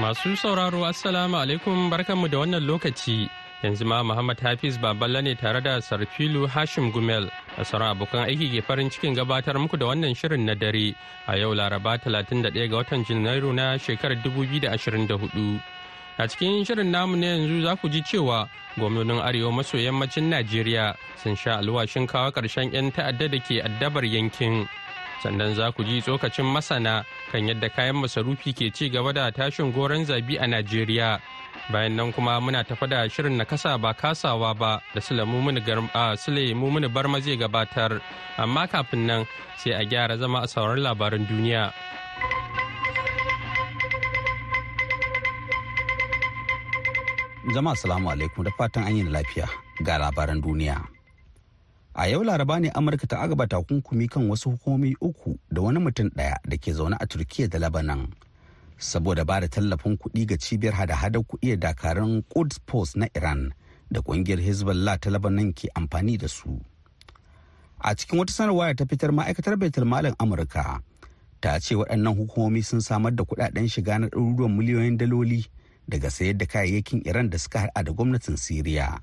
Masu sauraro Assalamu alaikum barkanmu da wannan lokaci. Yanzu ma Muhammad Hafiz Baballa ne tare da Sarfilu Hashim Gumel a sauran abokan aiki ke farin cikin gabatar muku da wannan shirin na dare a yau Laraba 31 ga watan Janairu na shekarar 2024. A cikin shirin namu na yanzu za ku ji cewa gwamnonin Arewa maso yammacin Najeriya sun sha alwashin kawo ƙarshen 'yan ta'adda da ke addabar yankin. sannan za ku ji tsokacin masana kan yadda kayan masarufi ke ci gaba da tashin goron zabi a najeriya. Bayan nan kuma muna tafa da shirin na kasa ba kasawa ba da sule mumuni barma zai gabatar. Amma kafin nan sai a gyara zama a sauran labaran duniya. Jama'a salamu alaikum. Da fatan an yi lafiya. Ga labaran duniya. A yau laraba ne amurka ta agaba takunkumi kan wasu hukumomi uku da wani mutum ɗaya da ke zaune a turkiya da labanan saboda ba da tallafin kuɗi ga cibiyar hada-hadar kuɗi da dakarun quds post na iran da ƙungiyar hezbollah ta labanan ke amfani da su. A cikin wata sanarwa da ta fitar ma'aikatar baitul malin amurka ta ce waɗannan hukumomi sun samar da kuɗaɗen shiga na ɗaruruwan miliyoyin daloli daga sayar da kayayyakin iran da suka haɗa da gwamnatin siriya.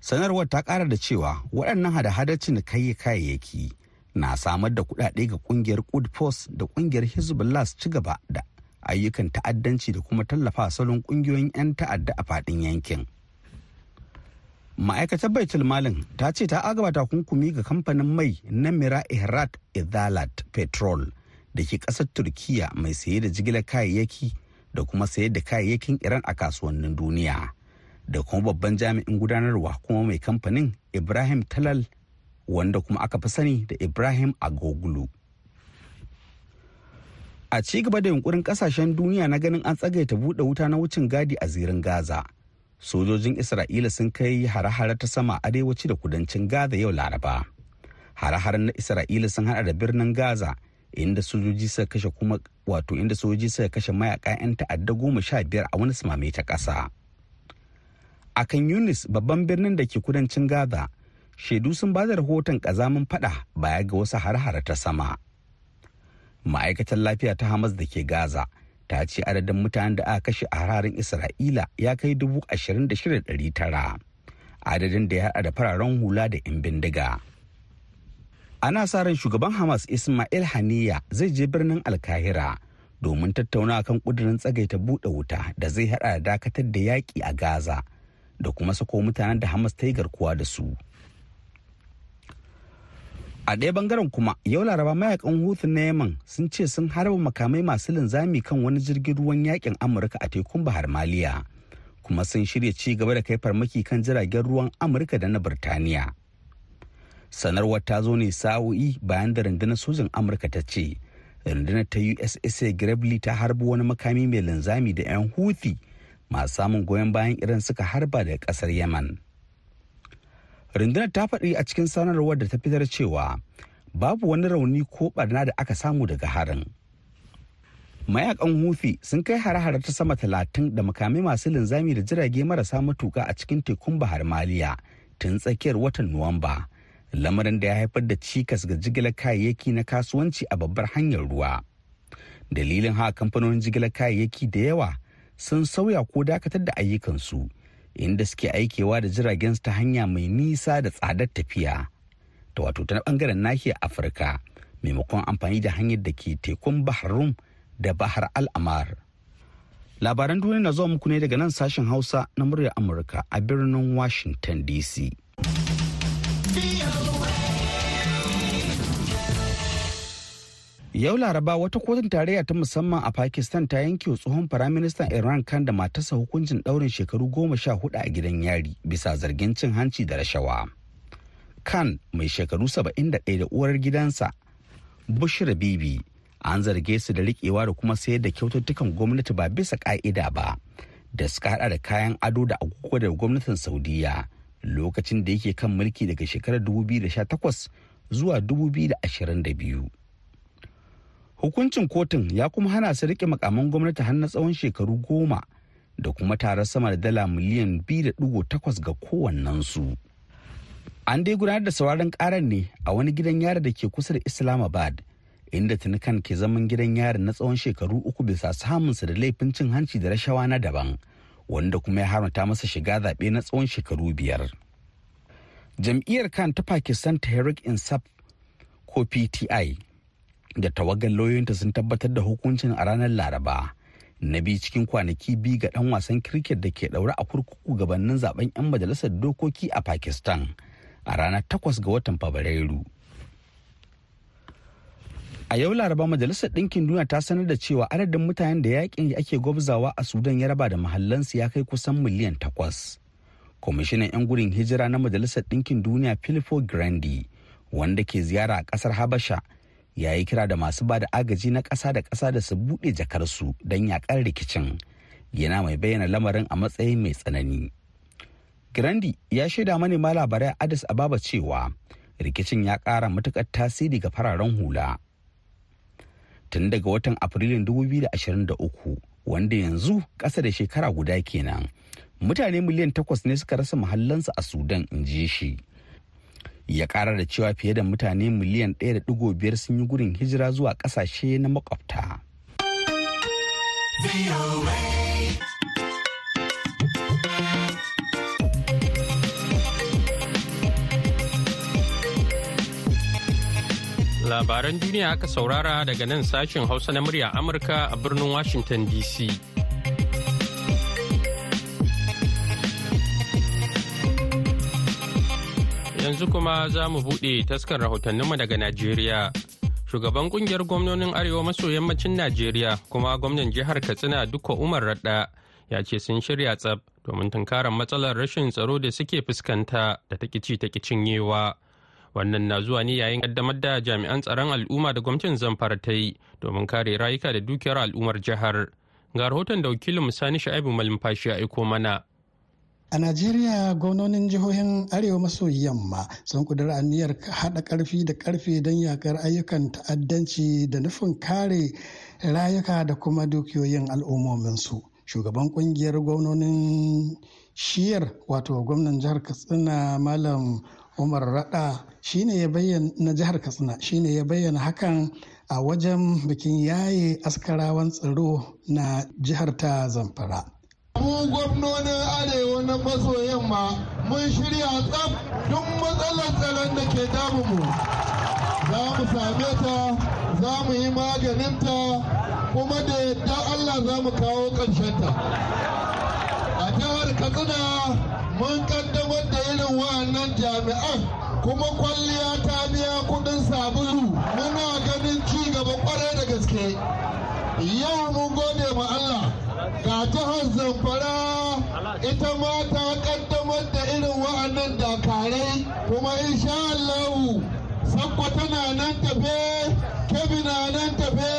Sanarwar ta kara da cewa waɗannan hada-hadar cinikayya kayayyaki na samar da kuɗaɗe ga ƙungiyar Post da ƙungiyar hezbollah su ci gaba da ayyukan ta'addanci da kuma tallafa salon ƙungiyoyin 'yan ta'adda a faɗin yankin. Ma'aikatar baitul malin ta ce ta agaba takunkumi ga kamfanin mai na mira ihrat idalat petrol da ke ƙasar turkiya mai saye da jigilar kayayyaki da kuma sayar da kayayyakin iran a kasuwannin duniya. Da kuma babban jami'in gudanarwa kuma mai kamfanin ibrahim talal wanda kuma aka fi sani da ibrahim agogulu. A ci gaba da yunkurin ƙasashen duniya na ganin an tsagaita buɗe wuta na wucin gadi a zirin gaza. Sojojin isra'ila sun kai hare-hare ta sama arewaci da kudancin gaza yau laraba. Hare-haren na isra'ila sun hada da birnin gaza inda sojoji suka kashe kuma wato inda sojoji suka kashe mayaka 'yan ta'adda goma sha biyar a wani sumame ta ƙasa. A kan yunis babban birnin da ke kudancin gaza. Shaidu sun ba da rahoton kazamin fada baya ga wasu har-hara ta sama. Ma'aikatar lafiya ta hamas da ke gaza ta ce adadin mutanen da aka kashe a hararin isra'ila ya kai dubu ashirin da shida ɗari tara. Adadin da ya haɗa da fararen hula da 'yan bindiga. Ana sa ran shugaban hamas ismail haniya zai je birnin alkahira domin tattauna kan kudirin tsagaita buɗe wuta da zai haɗa da dakatar da yaƙi a gaza. Da kuma sako mutanen da Hamas ta yi garkuwa da su. A ɗaya ɓangaren kuma yau laraba mayaƙan hutu na Yaman sun ce sun harba makamai masu linzami kan wani jirgin ruwan yaƙin Amurka a tekun Bahar Maliya. Kuma sun shirya ci gaba da kai farmaki kan jiragen ruwan Amurka da na Birtaniya. Sanarwar ta zo ne sa'o'i bayan da rundunar sojin Amurka ta ce rundunar ta USS Gravely ta harbi wani makami mai linzami da 'yan Houthi masu samun goyon bayan iran suka harba daga ƙasar yaman rundunar ta faɗi a cikin sanarwar da ta fitar cewa babu wani rauni ko barna da aka samu daga harin. Mayakan hufi sun kai hare-hare ta sama talatin da makamai masu linzami da jirage marasa matuka a cikin tekun bahar maliya tun tsakiyar watan nuwamba lamarin da ya haifar da cikas ga jigilar kayayyaki na kasuwanci a babbar hanyar ruwa. Dalilin haka kamfanonin jigilar kayayyaki da yawa sun sauya ko dakatar da ayyukansu inda suke aikewa da jiragen ta hanya mai nisa da tsadar tafiya ta wato ta ɓangaren nahiyar afirka maimakon amfani da hanyar da ke tekun bahar rum da bahar al'amar. Labaran duniya na zuwa muku ne daga nan sashen hausa na muryar amurka a birnin washington dc Yau Laraba wata kotun tarayya ta musamman a Pakistan ta yanke tsohon firaministan Iran kan da matarsa hukuncin ɗaurin shekaru goma sha huɗu a gidan yari bisa zargin cin hanci da rashawa. Khan mai shekaru saba'in da ɗaya da uwar gidansa Bushra Bibi an zarge su da riƙewa da kuma sayar da kyaututtukan gwamnati ba bisa ƙa'ida ba da suka hada da kayan ado da agogo da gwamnatin saudiya lokacin da yake kan mulki daga shekarar 2018 zuwa 2022 hukuncin kotun ya kuma hana su riƙe makaman gwamnati har na tsawon shekaru goma da kuma tarar sama da dala miliyan 2.8 ga kowannensu. an dai gudanar da sauraron karar ne a wani gidan yari da ke kusa da islamabad inda tunikan ke zaman gidan yari na tsawon shekaru uku bisa samunsa da laifin cin hanci da rashawa na daban wanda kuma ya haramta masa shiga zaɓe na tsawon shekaru biyar jam'iyyar kan ta pakistan tehrik insaf ko pti da tawagar lauyoyinta sun tabbatar da hukuncin a ranar laraba. Na biyu cikin kwanaki biyu ga dan wasan kirket da ke daure a kurkuku gabanin zaɓen 'yan majalisar dokoki a pakistan a ranar takwas ga watan fabrairu. A yau laraba majalisar ɗinkin duniya ta sanar da cewa adadin mutanen da yaƙin ake gwabzawa a sudan ya raba da mahallansu ya kai kusan miliyan takwas. Kwamishinan 'yan gudun hijira na majalisar ɗinkin duniya filippo grandi wanda ke ziyara a ƙasar habasha ya yi kira da masu ba da agaji na ƙasa da ƙasa da su buɗe jakarsu don yaƙar rikicin. Yana mai bayyana lamarin a matsayin mai tsanani. Grandi ya shaida manema labarai addis ababa cewa rikicin ya ƙara matuƙar tasiri ga fararen hula. Tun daga watan afrilun 2023 wanda yanzu ƙasa da shekara guda kenan mutane miliyan takwas ne suka rasa mahallansu a sudan in ji shi. Ya ƙara da cewa fiye da mutane miliyan 1.5 sun yi gudun hijira zuwa ƙasashe na makwabta. Labaran duniya aka saurara daga nan sashen Hausa na murya Amurka a birnin Washington DC. Yanzu kuma za mu buɗe taskar rahotanninmu daga Najeriya. Shugaban ƙungiyar gwamnonin Arewa maso yammacin Najeriya kuma gwamnan jihar Katsina Dukko Umar Radda ya ce sun shirya tsab domin tunkarar matsalar rashin tsaro da suke fuskanta da ta ci ta cinyewa. wannan na zuwa ne yayin kaddamar da jami'an tsaron al'umma da gwamnatin zamfara ta yi domin kare rayuka da dukiyar al'ummar jihar ga rahoton da wakilin musani sha'ibu malumfashi ya aiko mana A Najeriya gwamnonin jihohin Arewa maso yamma sun kudura aniyar haɗa ƙarfi da ƙarfe don yakar ayyukan ta'addanci da nufin kare rayuka da kuma dukiyoyin al'ummominsu. Shugaban ƙungiyar gwamnonin shiyar wato gwamnan jihar Katsina Malam umar rada shine ya bayyana na jihar katsina shine ya bayyana hakan a wajen bikin yaye askarawan tsaro na jihar ta zamfara mu gwamnonin arewa na maso yamma mun shirya tsaf duk matsalar tsaron da ke damu za mu same ta za mu yi maganinta kuma da yadda allah za mu kawo ta. a jihar katsina mun kaddamar da irin wa'annan jami'an kuma kwalliya ta biya kuɗin sabulu. Muna ganin ci gaba ƙwarai da gaske. Yau mun gode ma Allah. Ga jihar zamfara ita ma ta kaddamar da irin wa'annan dakarai. Kuma insha Allah sakwa tana nan tafe kebi na nan tafe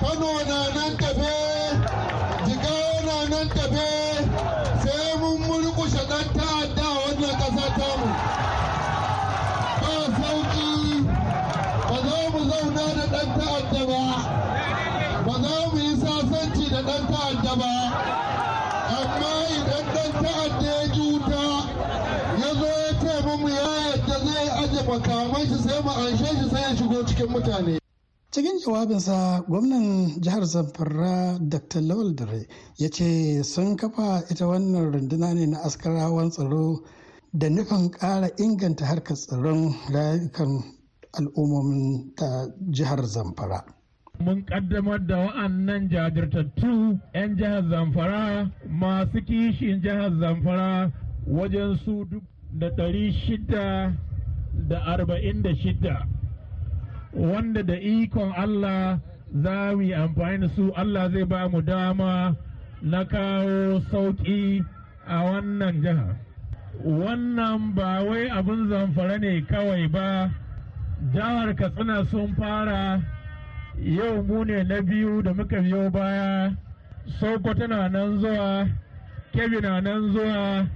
kano na nan tafe jigawa na nan tafe. Makaman shi sai mu anshe shi sai ya shigo cikin mutane. Cikin jawabinsa gwamnan jihar zamfara dr. Lawal dare ya ce sun kafa ita wannan runduna ne na askarawan tsaro da nufin ƙara inganta harkar tsaron rayukan al'ummomin ta jihar zamfara. Mun kaddamar da wa'annan jajirtattu 'yan jihar zamfara masu kishin jihar zamfara wajen su da ɗari shida da arba'in da shida wanda da ikon Allah za mu yi amfani da su Allah zai ba mu dama na kawo sauƙi a wannan jihar. Wannan ba wai abin zamfara ne kawai ba, jihar Katsina sun fara yau mu ne na biyu da muka biyo baya, Sokoto na nan zuwa kebbi na nan zuwa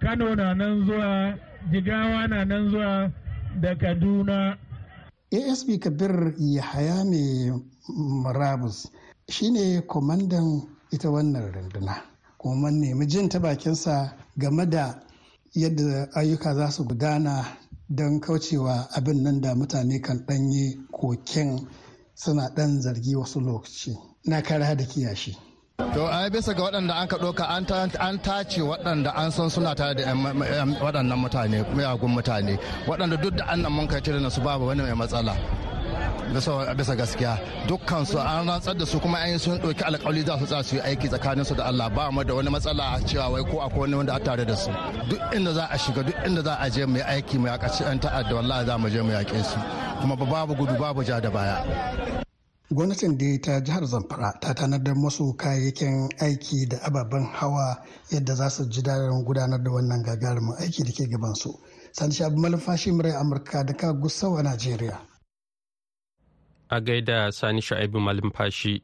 kano na nan zuwa jigawa na nan zuwa da kaduna. Asp kabir yahaya mai marabus shine kwamandan ita wannan runduna. Kuma nemi jin ta bakinsa game da yadda ayyuka za su gudana don kaucewa abin nan da mutane kan ɗanyi koken suna ɗan zargi wasu lokaci. Na kara da kiyashi. To ai bisa ga waɗanda an ka ɗauka an tace waɗanda an san suna tare da waɗannan mutane miyagun mutane. Waɗanda duk da annan mun kai na su babu wani mai matsala. bisa gaskiya. Dukkan su an rantsar da su kuma an sun ɗauki alƙawari za su tsaya su yi aiki tsakanin su da Allah. Ba mu da wani matsala a cewa wai ko akwai wani wanda a tare da su. Duk inda za a shiga duk inda za a je mu yi aiki mu yaƙaci an ta'adda wallahi za mu je mu yaƙe su. Kuma babu gudu babu ja da baya. Gwamnatin da ta jihar zamfara ta tanadar masu kayayyakin aiki da ababen hawa yadda za su ji daɗin gudanar da wannan gagarumin aiki da ke gabansu. Sani shabu malumfashi murai amurka da ka gusau a najeriya. A gaida sani sha'ibu malumfashi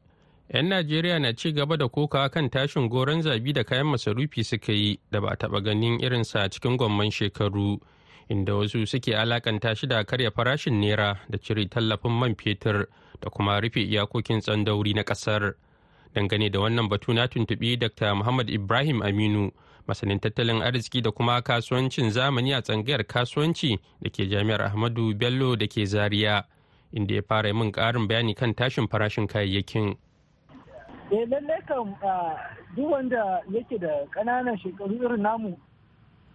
'yan najeriya na ci gaba da kokawa kan tashin goron zabi da kayan masarufi suka yi da ba taɓa ganin irinsa cikin gwamman shekaru. Inda wasu suke alakanta shi da karya farashin naira da cire tallafin man fetur da kuma rufe iyakokin tsandauri na ƙasar dangane da wannan batu na tuntubi dr. Muhammad ibrahim aminu masanin tattalin arziki da kuma kasuwancin zamani a tsangayar kasuwanci da ke jami'ar ahmadu bello da ke zaria inda ya fara min karin bayani kan tashin farashin kayayyakin. Eh lallai kan duk wanda yake da ƙananan shekaru irin namu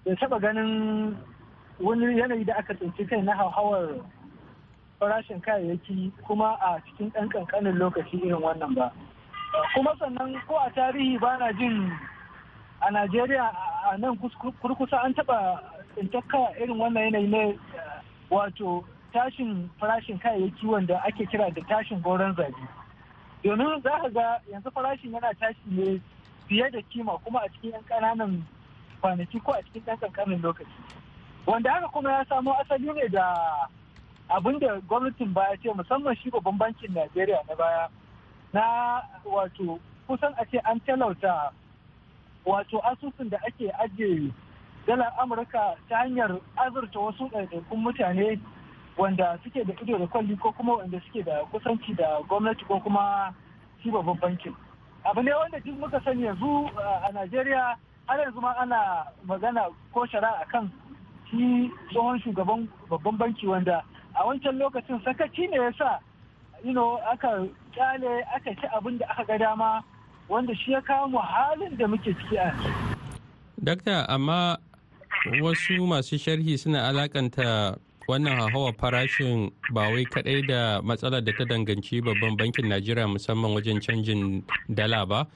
bai taɓa ganin wani yanayi da aka tsinci kai na hauhawar farashin kayayyaki kuma a cikin ɗan ƙanƙanin lokaci irin wannan ba. Kuma sannan ko a tarihi ba na jin a najeriya a nan kurkusa an taɓa tsintakka irin wannan yanayi ne wato tashin farashin kayayyaki wanda ake kira da tashin goron zabi. Domin za ka ga yanzu farashin yana tashi ne fiye da kima kuma a cikin 'yan ƙananan kwanaki ko a cikin ɗan ƙanƙanin lokaci. Wanda haka kuma ya samo asali ne da abin da gwamnatin baya ce musamman shi babban bankin najeriya na baya na wato kusan a ce an talauta wato asusun da ake ajiye dalar amurka ta hanyar azurta wasu ɗaiɗaikun mutane wanda suke da ido da kwalli ko kuma wanda suke da kusanci da gwamnati ko kuma shi babban bankin. Abu ne wanda duk muka sani yanzu a najeriya har yanzu ma ana magana ko shari'a akan shi tsohon shugaban babban banki wanda a wancan lokacin sakaci ne ya sa aka ƙyale aka ci abin da aka ga dama wanda shi ya kawo mu halin da muke ciki a Dakta amma wasu masu sharhi suna alakanta wannan hawa farashin ba wai kadai da matsalar da ta danganci babban bankin najeriya musamman wajen canjin dala ba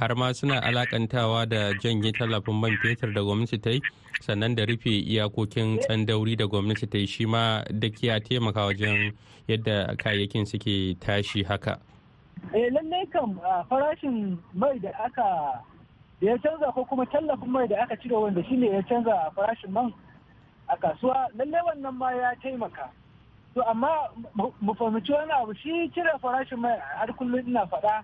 har ma suna alakantawa da janye tallafin man fetur da gwamnati ta yi sannan da rufe iyakokin tsandauri da gwamnati ta yi shi ma duk ya taimaka wajen yadda kayayyakin suke tashi haka. Eh lallai kam farashin mai da aka da ya canza ko kuma tallafin mai da aka cire wanda shine ya canza farashin man a kasuwa lallai wannan ma ya taimaka. To amma mu fahimci wani abu shi cire farashin mai har kullum ina faɗa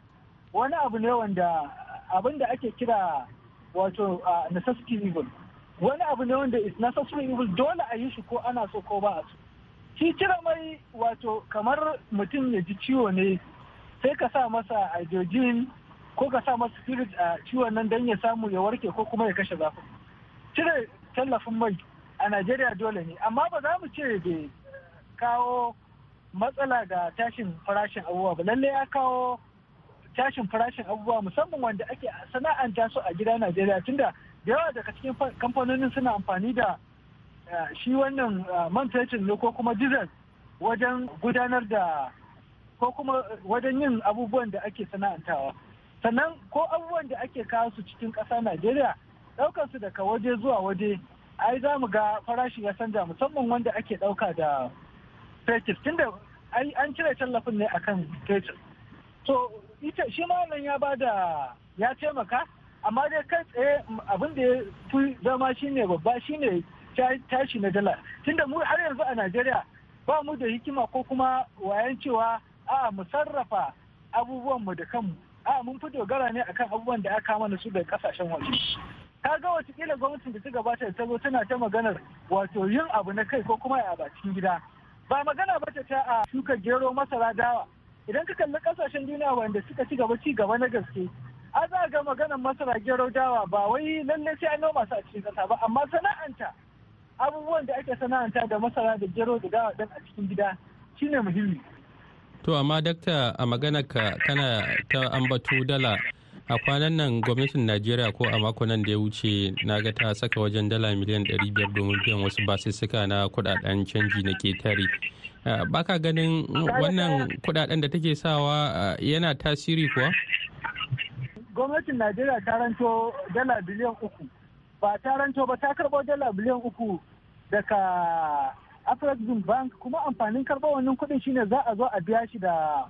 wani abu ne wanda abin da ake kira wato necessity evil. Wani abu ne wanda is necessary evil dole a yi shi ko ana so ko ba a so. Shi cire mai wato kamar mutum ya ji ciwo ne sai ka sa masa hydrogen ko ka sa masa spirit a ciwon nan don ya samu ya warke ko kuma ya kashe zafin. Cire tallafin mai a Najeriya dole ne. Amma ba za mu ce bai kawo matsala ga tashin farashin abubuwa ba. Lalle ya kawo tashin farashin abubuwa musamman wanda ake sana'anta su a gida Najeriya tunda da yawa daga cikin kamfanonin suna amfani da shi wannan man fetur ne ko kuma diesel wajen gudanar da ko kuma wajen yin abubuwan da ake sana'antawa. Sannan ko abubuwan da ake kawo su cikin ƙasa Najeriya ɗaukar su daga waje zuwa waje ai za mu ga farashi ya canja musamman wanda ake ɗauka da fetur. Tunda ai an cire tallafin ne akan fetur. To ita shi nan ya ba da ya taimaka amma dai kai tsaye abin da ya fi zama shine babba shine tashi na dala. Tunda mu har yanzu a najeriya ba mu da hikima ko kuma wayan cewa a'a mu sarrafa abubuwanmu da kanmu. A mun fi dogara ne akan abubuwan da aka mana su daga ƙasashen waje. Ka ga wataƙila gwamnatin da ta gabata da ta tana ta maganar wato yin abu na kai ko kuma a cikin gida. Ba magana ba ta a shuka gero masara dawa. Idan ka kalli ƙasashen duniya wanda suka ci gaba ci gaba na gaske a za ga maganar masara gero dawa ba wai lallai sai an noma su a cikin kasa ba amma sana'anta abubuwan da ake sana'anta da masara da gero da dawa dan a cikin gida shine muhimmi. To amma dakta a maganar ka kana ta ambatu dala a kwanan nan gwamnatin najeriya ko a mako nan da ya wuce na ga ta saka wajen dala miliyan 500 domin biyan wasu basussuka na kuɗaɗen canji na ƙetare baka ganin wannan kuɗaɗen da take sawa yana tasiri kuwa? Gwamnatin najeriya ta ranto dala biliyan uku. Ba ta ranto ba ta karbo dala biliyan uku daga afrexim bank. Kuma amfanin karɓar wannan kuɗin shine za a zo a biya shi da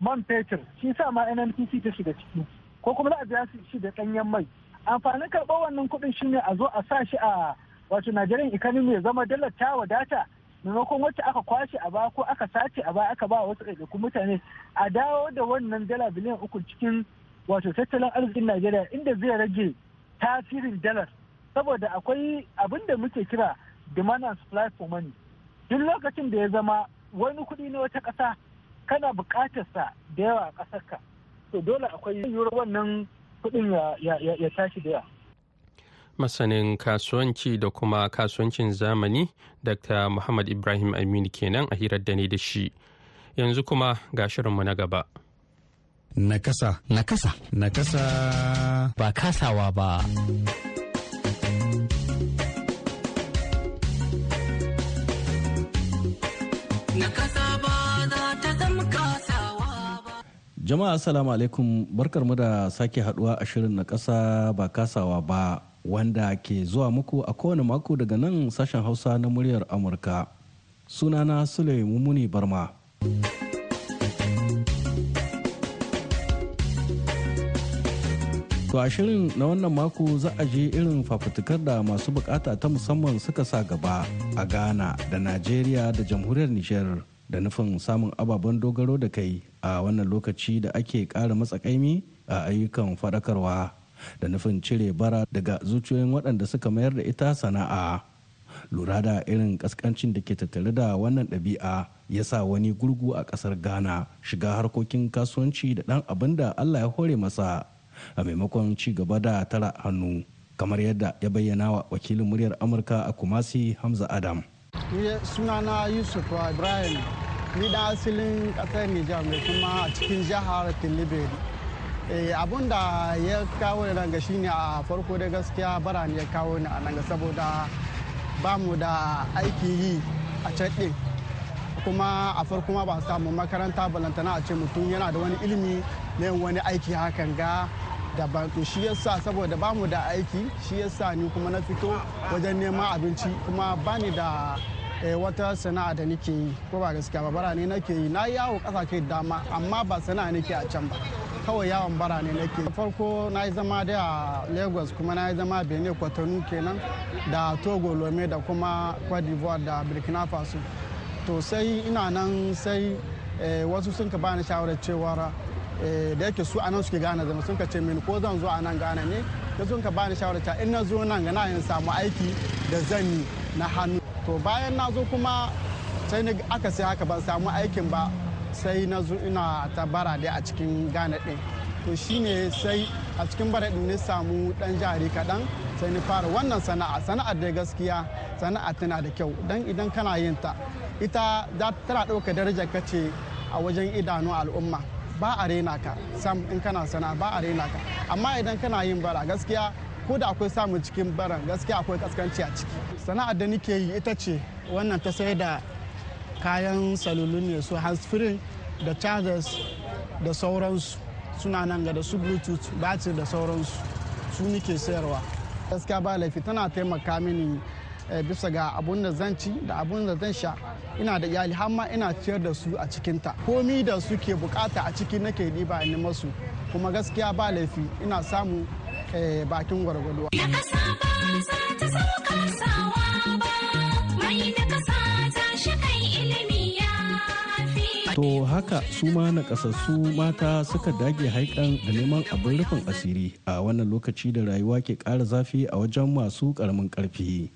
man fetur. Shi sa ma nnpc ta shiga ciki. Ko kuma za a biya shi da ɗanyen mai. Amfanin karɓar wannan kuɗin shine a zo a sa shi a wato Najeriyan economy ya zama dalar ta wadata. Maimakon wacce aka kwashe a baya ko aka sace a baya aka ba wasu ɗaiɗaikun mutane a dawo da wannan dala biliyan uku cikin wato tattalin arzikin Najeriya inda zai rage tasirin dalar. Saboda akwai abin da muke kira demand and supply for money. Duk lokacin da ya zama wani kuɗi na wata ƙasa kana buƙatar sa da yawa a ƙasarka. To dole akwai yiwuwar wannan kuɗin ya tashi da yawa. Masanin kasuwanci da kuma kasuwancin zamani dr muhammad ibrahim aminu kenan a hirar da ne da shi. Yanzu kuma ga shirinmu na gaba. Nakasa. Nakasa. Nakasa. Ba kasawa ba. Jama'a assalamu alaikum. Barkar mu da sake haɗuwa a shirin na kasa ba kasawa ba wanda ke zuwa muku a kowane mako daga nan sashen hausa na muryar amurka. Sunana sule mumuni barma. To a shirin na wannan mako za a je irin fafutukar da masu buƙata ta musamman suka sa gaba a Ghana da Najeriya da jamhuriyar Nijar. Da nufin samun ababen dogaro da kai a wannan lokaci da ake ƙara matsakaimi a ayyukan faɗakarwa da nufin cire bara daga zuciyoyin waɗanda suka mayar da ita sana'a. Lura da irin ƙasƙancin da ke tattare da wannan ɗabi'a ya sa wani gurgu a ƙasar Ghana shiga harkokin kasuwanci da ɗan abin da Allah ya hore masa a maimakon ci gaba da tara hannu kamar yadda ya bayyana wa wakilin muryar amurka a kumasi hamza adam sunana yusuf ibrahim ni da asalin ƙasar nijar mai kuma a cikin jihar tilibiri. Abun da ya kawo ni ranga shine a farko da gaskiya bara ne ya kawo ni a nan saboda ba mu da aiki yi a can kuma a farko ma ba samu makaranta balantana a ce mutum yana da wani ilimi na wani aiki hakan ga daban. To shi yasa saboda ba mu da aiki shi yasa ni kuma na fito wajen neman abinci kuma bani da wata sana'a da nake yi ko ba gaskiya ba bara ne nake yi. Na yawo ƙasashe dama amma ba sana'a nake a can ba. Kawai yawon bara ne nake farko na yi zama da a lagos kuma na yi zama benin kwatano kenan da togo lome da kuma cote d'ivoire da burkina faso. To sai ina nan sai wasu sun ka bani shawarar cewa da yake su a nan suke gane zama sun ka ce mini ko zan zo a nan gane ne. Da sun ka bani shawarar cewa in na zo nan ga na yin samu aiki da zan yi na hannu. To bayan na zo kuma sai ni aka sai haka ban samu aikin ba sai na zo ina ta bara dai a cikin gane din to shine sai a cikin bara din ni samu dan jari kaɗan sai ni fara wannan sana'a. Sana'ar da gaskiya sana'a tana da kyau dan idan kana yin ta ita tana ɗauka darajar kace a wajen idanun al'umma. Ba a rena ka sam in kana sana ba a rena ka. Amma idan kana yin bara gaskiya ko da akwai samun cikin baran gaskiya akwai kaskanci a ciki. Sana'ar da nake yi ita ce wannan ta sai da kayan salulun ne su handsfree da chargers da sauransu. Suna nan ga da su bluetooth batir da sauransu. Su nike sayarwa. Gaskiya ba laifi tana taimaka mini bisa ga abun da zan ci da abun da zan sha. Ina da iyali har ma ina ciyar da su a cikinta. Komi da suke buƙata a ciki nake ɗiba ni masu. Kuma gaskiya ba laifi ina samu bakin gwargwado. To haka su ma nakasassu mata suka dage haikan da neman abin rufin asiri a wannan lokaci da rayuwa ke ƙara zafi a wajen masu ƙaramin ƙarfi.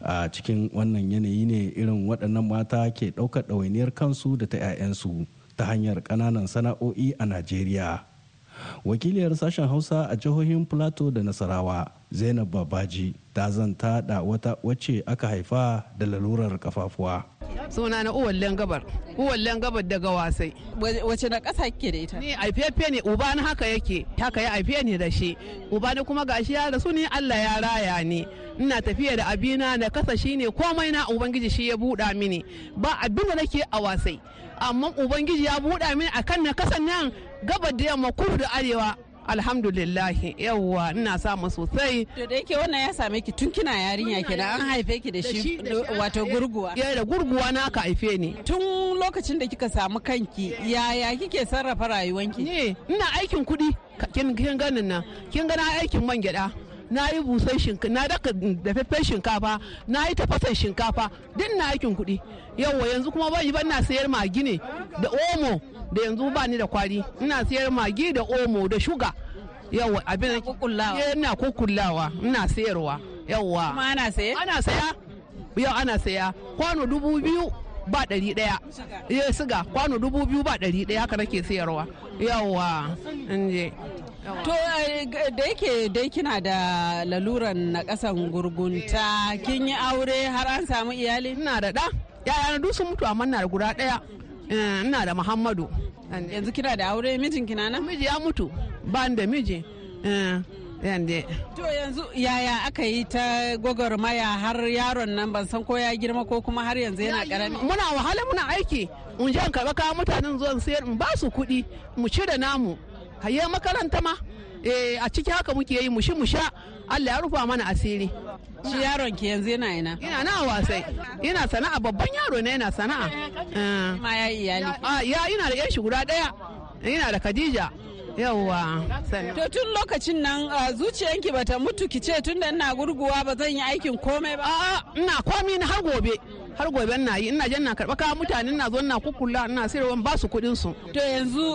A cikin wannan yanayi ne irin waɗannan mata ke ɗaukar ɗawainiyar kansu da ta 'ya'yansu ta hanyar ƙananan sana'o'i a Najeriya. Wakiliyar sashen Hausa a jihohin Plateau da Nasarawa Zainab Babaji ta zanta da wata wacce aka haifa da lalurar kafafuwa. suna na uwallen gabar uwallen gabar daga wasai. Wace na ƙasa kike da ita? Ni aifefe ne uba na haka yake. Haka ya aife ni da shi. Uba ni kuma gashi ya rasu ni Allah ya raya ni. Ina tafiya da abina na kasa shi ne komai na ubangiji shi ya buɗa mini. Ba abin da nake a wasai. Amma ubangiji ya buɗa mini akan na kasan nan gabar da yamma kudu da arewa. Alhamdulillahi yawwa ina samu sosai. To da yake wannan ya same ki tun kina yarinya kenan an haife ki da shi wato gurguwa. Ya da gurguwa na aka haife ni. Tun lokacin da kika samu kanki yaya kike sarrafa rayuwanki? Ne ina aikin kuɗi. Kin ganin nan kin gana aikin man gyada na yi busan shinkafa na daka dafaffen shinkafa na yi tafasan shinkafa duk na aikin kuɗi. Yawwa yanzu kuma ban yi ban na sayar magi ne da omo da yanzu ba ni da kwari. Ina sayar magi da omo da shuga. Yawa abin ina kukullawa ina sayarwa. Yawa kuma ana saye ana saya. Yau ana saya. Kwano dubu biyu ba ɗari ɗaya. Ya siga kwano dubu biyu ba ɗari ɗaya haka nake sayarwa. Yawa inje. To da yake dai kina da laluran na kasan gurgunta kin yi aure har an samu iyali? Ina da ɗa, yaya duk sun mutu amma na da guda ɗaya. Ina da Muhammadu. Yanzu kina da aure mijin kina nan? Miji ya mutu, ba da miji. Yande. To yanzu yaya aka yi ta gwagwarmaya har yaron nan ban san ko ya girma ko kuma har yanzu yana ƙarami. Muna wahala muna aiki. Mun je karɓa kawo mutanen zuwan sayar in ba su kuɗi mu cire namu. Haye makaranta ma. A ciki haka muke yi mushi musha Allah ya rufa mana asiri. Shi yaron ki yanzu yana ina? Ina na wasai. Ina sana'a babban yaro ne yana sana'a. Ma ya iyali. Ya ina da yan shi guda ɗaya ina da Khadija. Yawwa to tun lokacin nan zuciyanki bata mutu ki ce tun da ina gurguwa ba zan yi aikin komai ba? A'a ina komi na har gobe. Har gobe na yi ina jan na karɓa kawo mutane na zo na kukula ina sayarwa ba su kuɗin su. To yanzu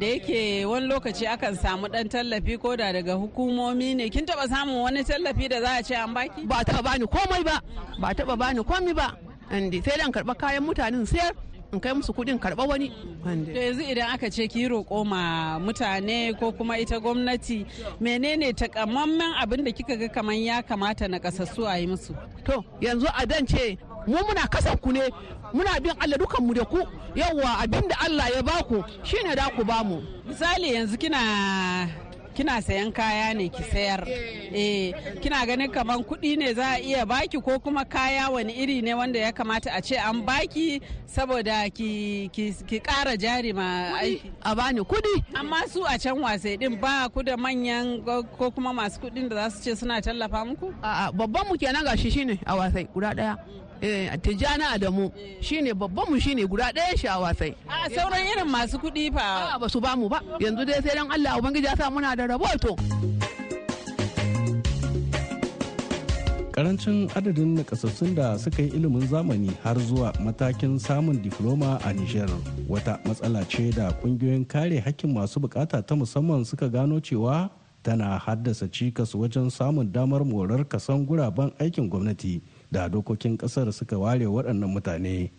da yake wani lokaci akan samu ɗan tallafi ko da daga hukumomi ne kin taɓa samun wani tallafi da za a ce an baki? Ba taɓa bani komai ba ba taɓa bani komai ba. Andi sai dan karɓa kayan mutanen sayar in kai musu kuɗin karɓa wani. To yanzu idan aka ce ki roƙo ma mutane ko kuma ita gwamnati menene takamammen abin da kika ga kamar ya kamata na kasassu a yi musu? To yanzu a dan ce mu muna kasan ku ne muna bin Allah dukan mu da ku. Yawa abin da Allah ya baku shine da ku ba mu misali yanzu kina kina sayan kaya ne ki sayar. Eh kina ganin kaman kuɗi ne za a iya baki ko kuma kaya wani iri ne wanda ya kamata a ce an baki saboda ki ki ki ƙara jari ma aiki? a bani kuɗi. Amma su a can wasai din ba ku da manyan ko kuma masu kuɗin da za su ce suna tallafa muku? A'a babban mu kenan gashi shine a wasai guda ɗaya. a tijjani adamu. Shine babban mu shine guda ɗaya shi a wasai. A sauran irin masu kuɗi fa. Ba su ba mu ba. Yanzu dai sai dan Allah ubangiji ya sa muna da raboto ƙarancin adadin nakasassun da suka yi ilimin zamani har zuwa matakin samun difloma a Nijar. Wata matsala ce da ƙungiyoyin kare hakkin masu buƙata ta musamman suka gano cewa tana haddasa cikas wajen samun damar morar kasan guraben aikin gwamnati. Da dokokin ƙasar suka ware waɗannan mutane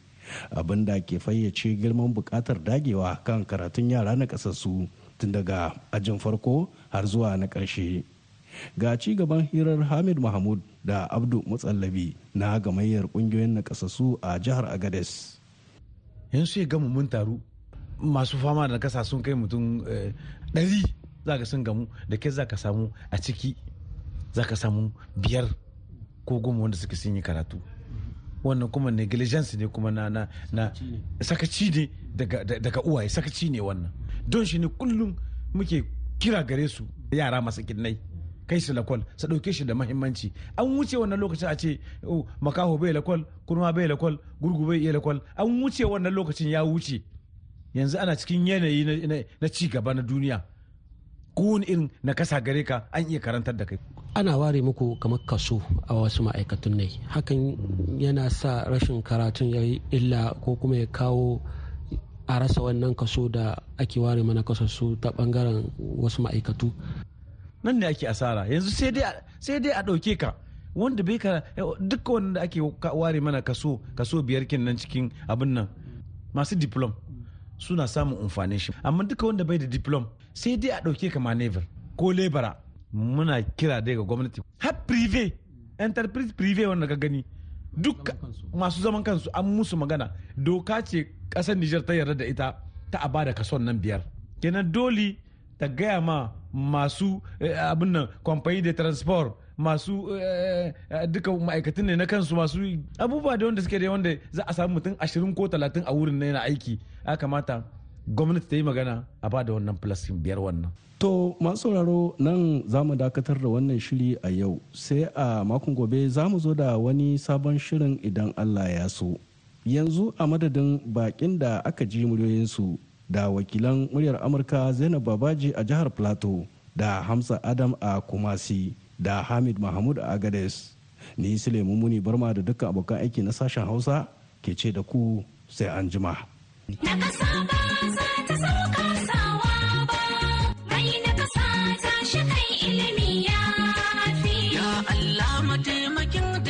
abin da ke fayyace girman buƙatar dagewa kan karatun yara na ƙasassu tun daga ajin farko har zuwa na ƙarshe. Ga ci gaban hirar hamid mahmud da abdu mutsallabi na gamayyar ƙungiyoyin na ƙasassu a jihar agades yanzu ya gama mun taru masu fama da kasa sun kai mutum ɗari. Za ka sun gamu da kai za ka samu a ciki za ka samu biyar. Ko goma wanda suka sun yi karatu. Wannan kuma negligence ne kuma na sakaci ne daga uwaye sakaci ne wannan. Don shi ne kullum muke kira gare su yara masu kinnai kai su lakwal su ɗauke shi da mahimmanci. An wuce wannan lokacin a ce makaho bai lakwal kurma bai lakwal gurgu bai iya lakwal. An wuce wannan lokacin ya wuce. Yanzu ana cikin yanayi na ci gaba na duniya. Kowane irin na kasa gare ka an iya karantar da kai. Ana ware muku kamar kaso a wasu ma'aikatun ne. Hakan yana sa rashin karatun ya illa ko kuma ya kawo a rasa wannan kaso da ake ware mana kasassu ta ɓangaren wasu ma'aikatu. Nan ne ake asara. Yanzu sai dai a ɗauke ka. Wanda bai ka duk wanda ake ware mana kaso kaso biyar kin nan cikin abin nan masu diplom suna samun amfanin shi. Amma duka wanda bai da diplom sai dai a ɗauke ka manevar ko lebara muna kira dai ga gwamnati. Har prive enterprise prive wanda ka gani duk masu zaman kansu an musu magana. Doka ce ƙasar Nijar ta yarda da ita ta a ba da kason nan biyar. Kenan dole ta gaya ma masu abin nan kwamfani da transport masu duka ma'aikatan ne na kansu masu abubuwa da wanda suke da wanda za a samu mutum ashirin ko talatin a wurin na yana aiki. Ya kamata gwamnati ta yi magana a ba da wannan plastin biyar wannan To masu sauraro nan za mu dakatar da wannan shiri a yau sai a makon gobe za mu zo da wani sabon shirin idan Allah ya so. Yanzu a madadin bakin da aka ji muryoyinsu da wakilan muryar Amurka Zainab Babaji a jihar Plateau da Hamza Adam a Kumasi da Hamid Mahmud a Agades. Ni Suleiman Muni Barma da dukkan abokan aiki na sashen Hausa ke ce da ku sai an jima.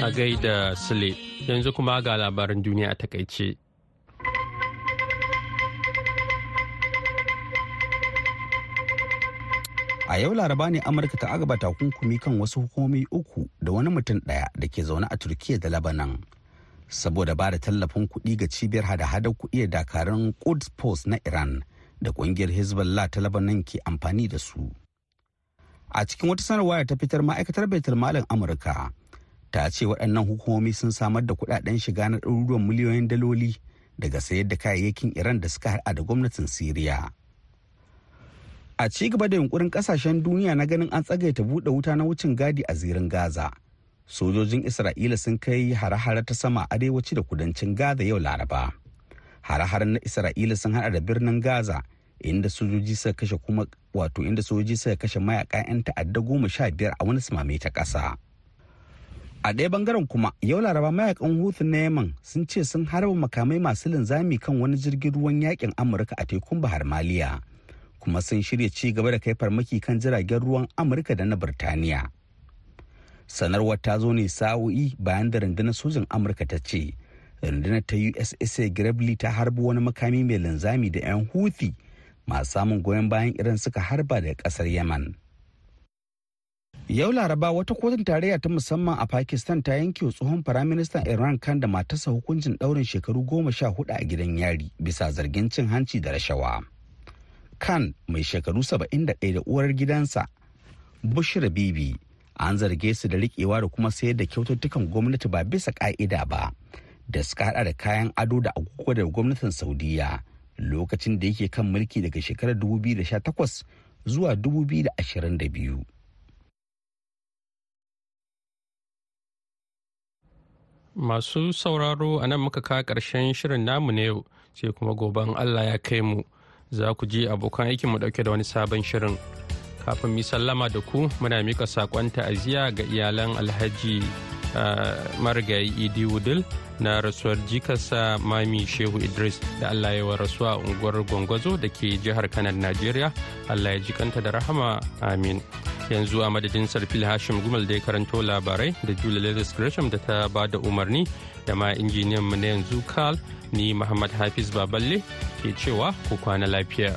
A gaida Sule yanzu kuma ga labaran duniya a taƙaice. A yau laraba ne Amurka ta agaba takunkumi kan wasu hukumomi uku da wani mutum ɗaya da ke zaune a Turkiyya da Lebanon. Saboda ba da tallafin kuɗi ga cibiyar hada-hadar kuɗi da dakarun Quds Post na Iran da ƙungiyar Hezbollah ta Lebanon ke amfani da su. A cikin wata sanarwa da ta fitar ma'aikatar Baitul Malin Amurka ta ce waɗannan hukumomi sun samar da kuɗaɗen shiga na ɗaruruwan miliyoyin daloli daga sayar da kayayyakin iran da suka haɗa da gwamnatin siriya a ci gaba da yunkurin ƙasashen duniya na ganin an tsagaita buɗe wuta na wucin gadi a zirin gaza sojojin isra'ila sun kai hare-hare ta sama arewaci da kudancin gaza yau laraba hare-haren na isra'ila sun haɗa da birnin gaza inda sojoji suka kashe kuma wato inda sojoji suka kashe mayaka 'yan ta'adda goma sha biyar a wani sumame ta ƙasa. a ɗaya ɓangaren kuma yau laraba mayaƙan hutu na yaman sun ce sun harba makamai masu linzami kan wani jirgin ruwan yaƙin amurka a tekun bahar maliya kuma sun shirya ci gaba da kai farmaki kan jiragen ruwan amurka da na birtaniya sanarwar ta zo ne sa'o'i bayan da rundunar sojin amurka ta ce rundunar ta ussa gravely ta harbi wani makami mai linzami da 'yan huthi masu samun goyon bayan iran suka harba daga ƙasar yaman Yau Laraba wata kotun tarayya ta musamman a Pakistan ta yanke tsohon firaministan Iran kan da matarsa hukuncin ɗaurin shekaru goma sha huɗu a gidan yari bisa zargin cin hanci da rashawa. Khan mai shekaru saba'in da ɗaya da uwar gidansa Bushra Bibi an zarge su da riƙewa da kuma sayar da kyaututtukan gwamnati ba bisa ƙa'ida ba da suka hada da kayan ado da agogo da gwamnatin Saudiya lokacin da yake kan mulki daga shekarar 2018 zuwa 2022. Masu sauraro a nan muka kawo ƙarshen shirin namu ne yau sai kuma goben Allah ya kai mu za ku ji abokan aikin mu ɗauke da wani sabon shirin. Kafin mi sallama da ku muna mika saƙon ta'aziyya ga iyalan Alhaji marigayi Idi Wudil na rasuwar jikarsa Mami Shehu Idris da Allah ya wa rasuwa unguwar Gwangwazo da ke jihar Kanar Najeriya. Allah ya jikanta da rahama amin. yanzu a madadin sarfil hashim gumal da ya karanto labarai da julia lewis gresham da ta ba da umarni da ma injiniyan mu na yanzu carl ni muhammad hafiz baballe ke cewa ku kwana lafiya